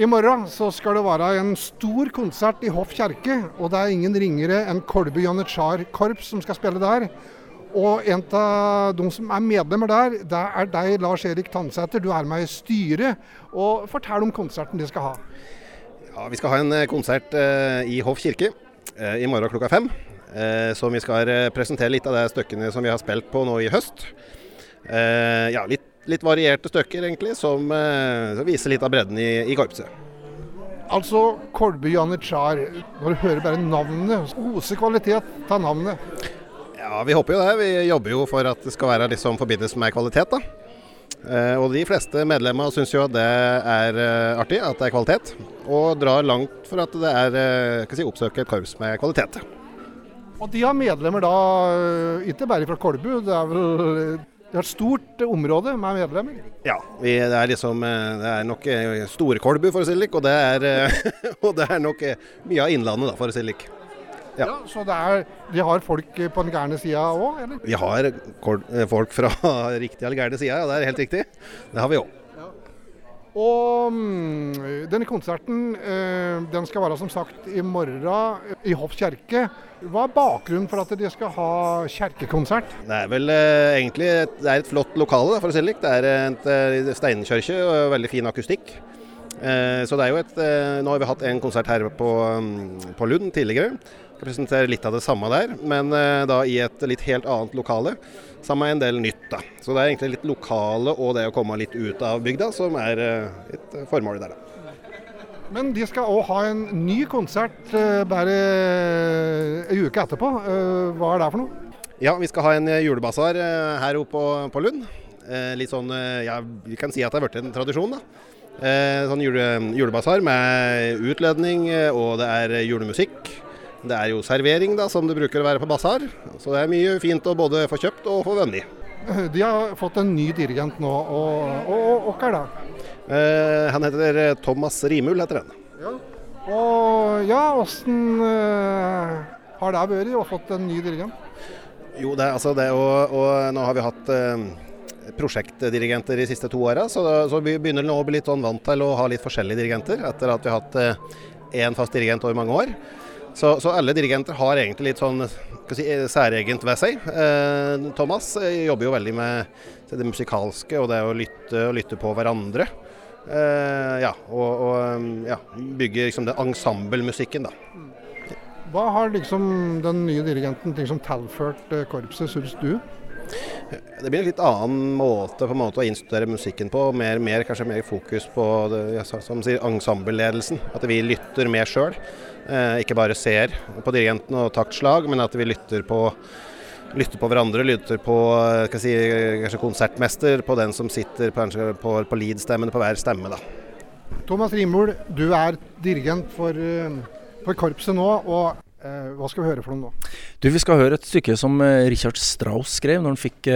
I morgen så skal det være en stor konsert i Hoff kjerke, og det er ingen ringere enn Kolbu Janitsjar korps som skal spille der. Og en av de som er medlemmer der, det er deg, Lars Erik Tandsæter. Du er med i styret. Og Fortell om konserten de skal ha. Ja, Vi skal ha en eh, konsert eh, i Hoff kirke eh, i morgen klokka fem. Eh, så vi skal presentere litt av de stykkene som vi har spilt på nå i høst. Ja, litt litt varierte stykker, egentlig, som, eh, som, viser litt av bredden i, i korpset. Altså Kolby Janitsjar, når du hører bare navnet, oser kvalitet av navnet? Ja, vi håper jo det. Vi jobber jo for at det skal være liksom forbindes med kvalitet. da. Eh, og de fleste medlemmer syns jo at det er eh, artig, at det er kvalitet. Og drar langt for at det er si, oppsøke et korps med kvalitet. Og de har medlemmer da, ikke bare fra Kolbu, det er vel det er et stort område med medlemmer? Ja, vi, det er liksom eh, Det er nok eh, Storkolbu, for å si det slik. Og det er, eh, og det er nok mye av Innlandet, da, for å si det slik. Ja. ja. Så er, de har folk på den gærne sida òg, eller? Vi har folk fra riktig eller gærne sida, ja. Det er helt riktig. Det har vi òg. Og mm, denne konserten eh, den skal være som sagt i morgen i Hoff kirke. Hva er bakgrunnen for at de skal ha kjerkekonsert? Det er vel eh, egentlig et, det er et flott lokale, for å si det likt. Det er et eh, steinkirke og veldig fin akustikk. Så det er jo et Nå har vi hatt en konsert her på, mm, på Lund tidligere. Skal presentere litt av det samme der, men da i et litt helt annet lokale. Sammen med en del nytt. da. Så det er egentlig litt lokale og det å komme litt ut av bygda som er eh, et formål der. da. Men de skal òg ha en ny konsert eh, bare ei uke etterpå. Eh, hva er det for noe? Ja, vi skal ha en julebasar her oppe på, på Lund. Litt sånn, ja, Vi kan si at det har blitt en tradisjon. da. Sånn jule, julebasar med utledning, og det er julemusikk. Det er jo servering, da, som det bruker å være på basar. Så det er mye fint å både få kjøpt og få vunnet. De har fått en ny dirigent nå, og, og, hva er det? Eh, han heter eh, Thomas Rimul, heter han. Ja. Og ja, åssen eh, har det vært å fått en ny dirigent? Jo, det, altså det og, og nå har vi hatt eh, prosjektdirigenter de siste to åra, så, så vi begynner nå å bli litt sånn vant til å ha litt forskjellige dirigenter etter at vi har hatt én eh, fast dirigent over mange år. Så, så, alle dirigenter har egentlig litt sånn si, særegent ved seg. Eh, Thomas eh, jobber jo veldig med det musikalske og det å lytte og lytte på hverandre. Eh, ja, og, og ja, bygge liksom den ensemblemusikken, da. Hva har liksom den nye dirigenten liksom tilført eh, korpset, syns du? Det blir en litt annen måte, på en måte å innstudere musikken på. Mer, mer, kanskje mer fokus på det, som sier, ensembleledelsen. At vi lytter mer sjøl. Eh, ikke bare ser på dirigenten og taktslag, men at vi lytter på, lytter på hverandre. Lytter på eh, si, kanskje konsertmester, på den som sitter på, på, på lead-stemmene på hver stemme. Da. Thomas Rimol, du er dirigent for, eh, for korpset nå. og eh, Hva skal vi høre for noe nå? Du, Vi skal høre et stykke som Richard Strauss skrev når han fikk,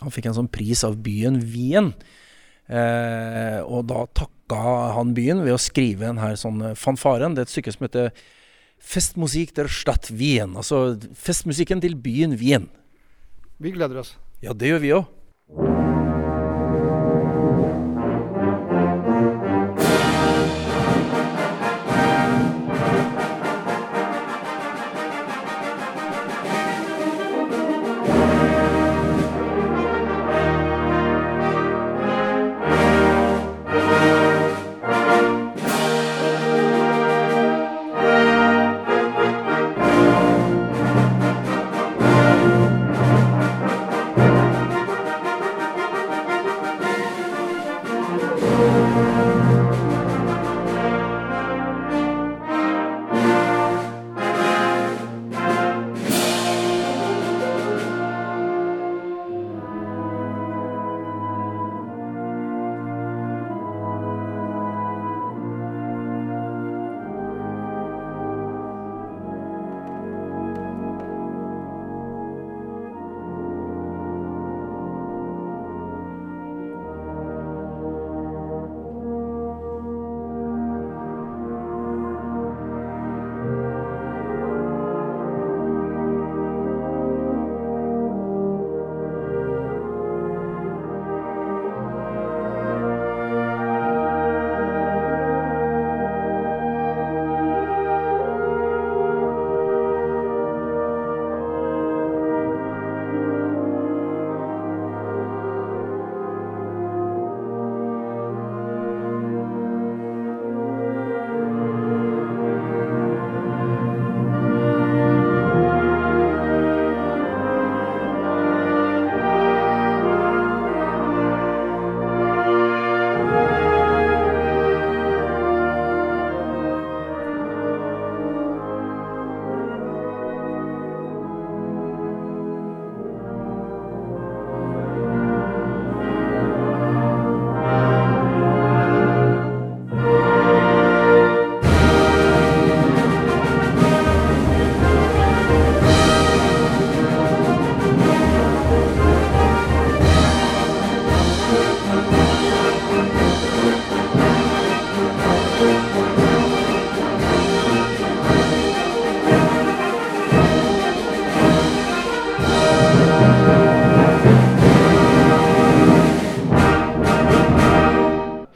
han fikk en sånn pris av byen Wien. Eh, og da takka han byen ved å skrive en her sånn fanfaren. Det er et stykke som heter Festmusik der Stadt Wien. Altså festmusikken til byen Wien. Vi gleder oss. Ja, det gjør vi òg.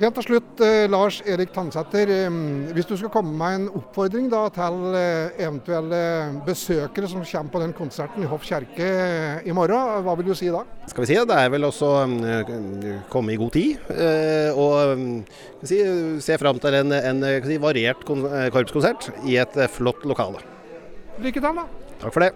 Helt til slutt, eh, Lars Erik Tandsæter. Eh, hvis du skal komme med en oppfordring da, til eh, eventuelle besøkere som kommer på den konserten i Hoff kjerke eh, i morgen, hva vil du si da? Skal vi si, Det er vel også å komme i god tid. og si, se fram til en, en si, variert korpskonsert i et flott lokale. Lykke til, da. Takk for det.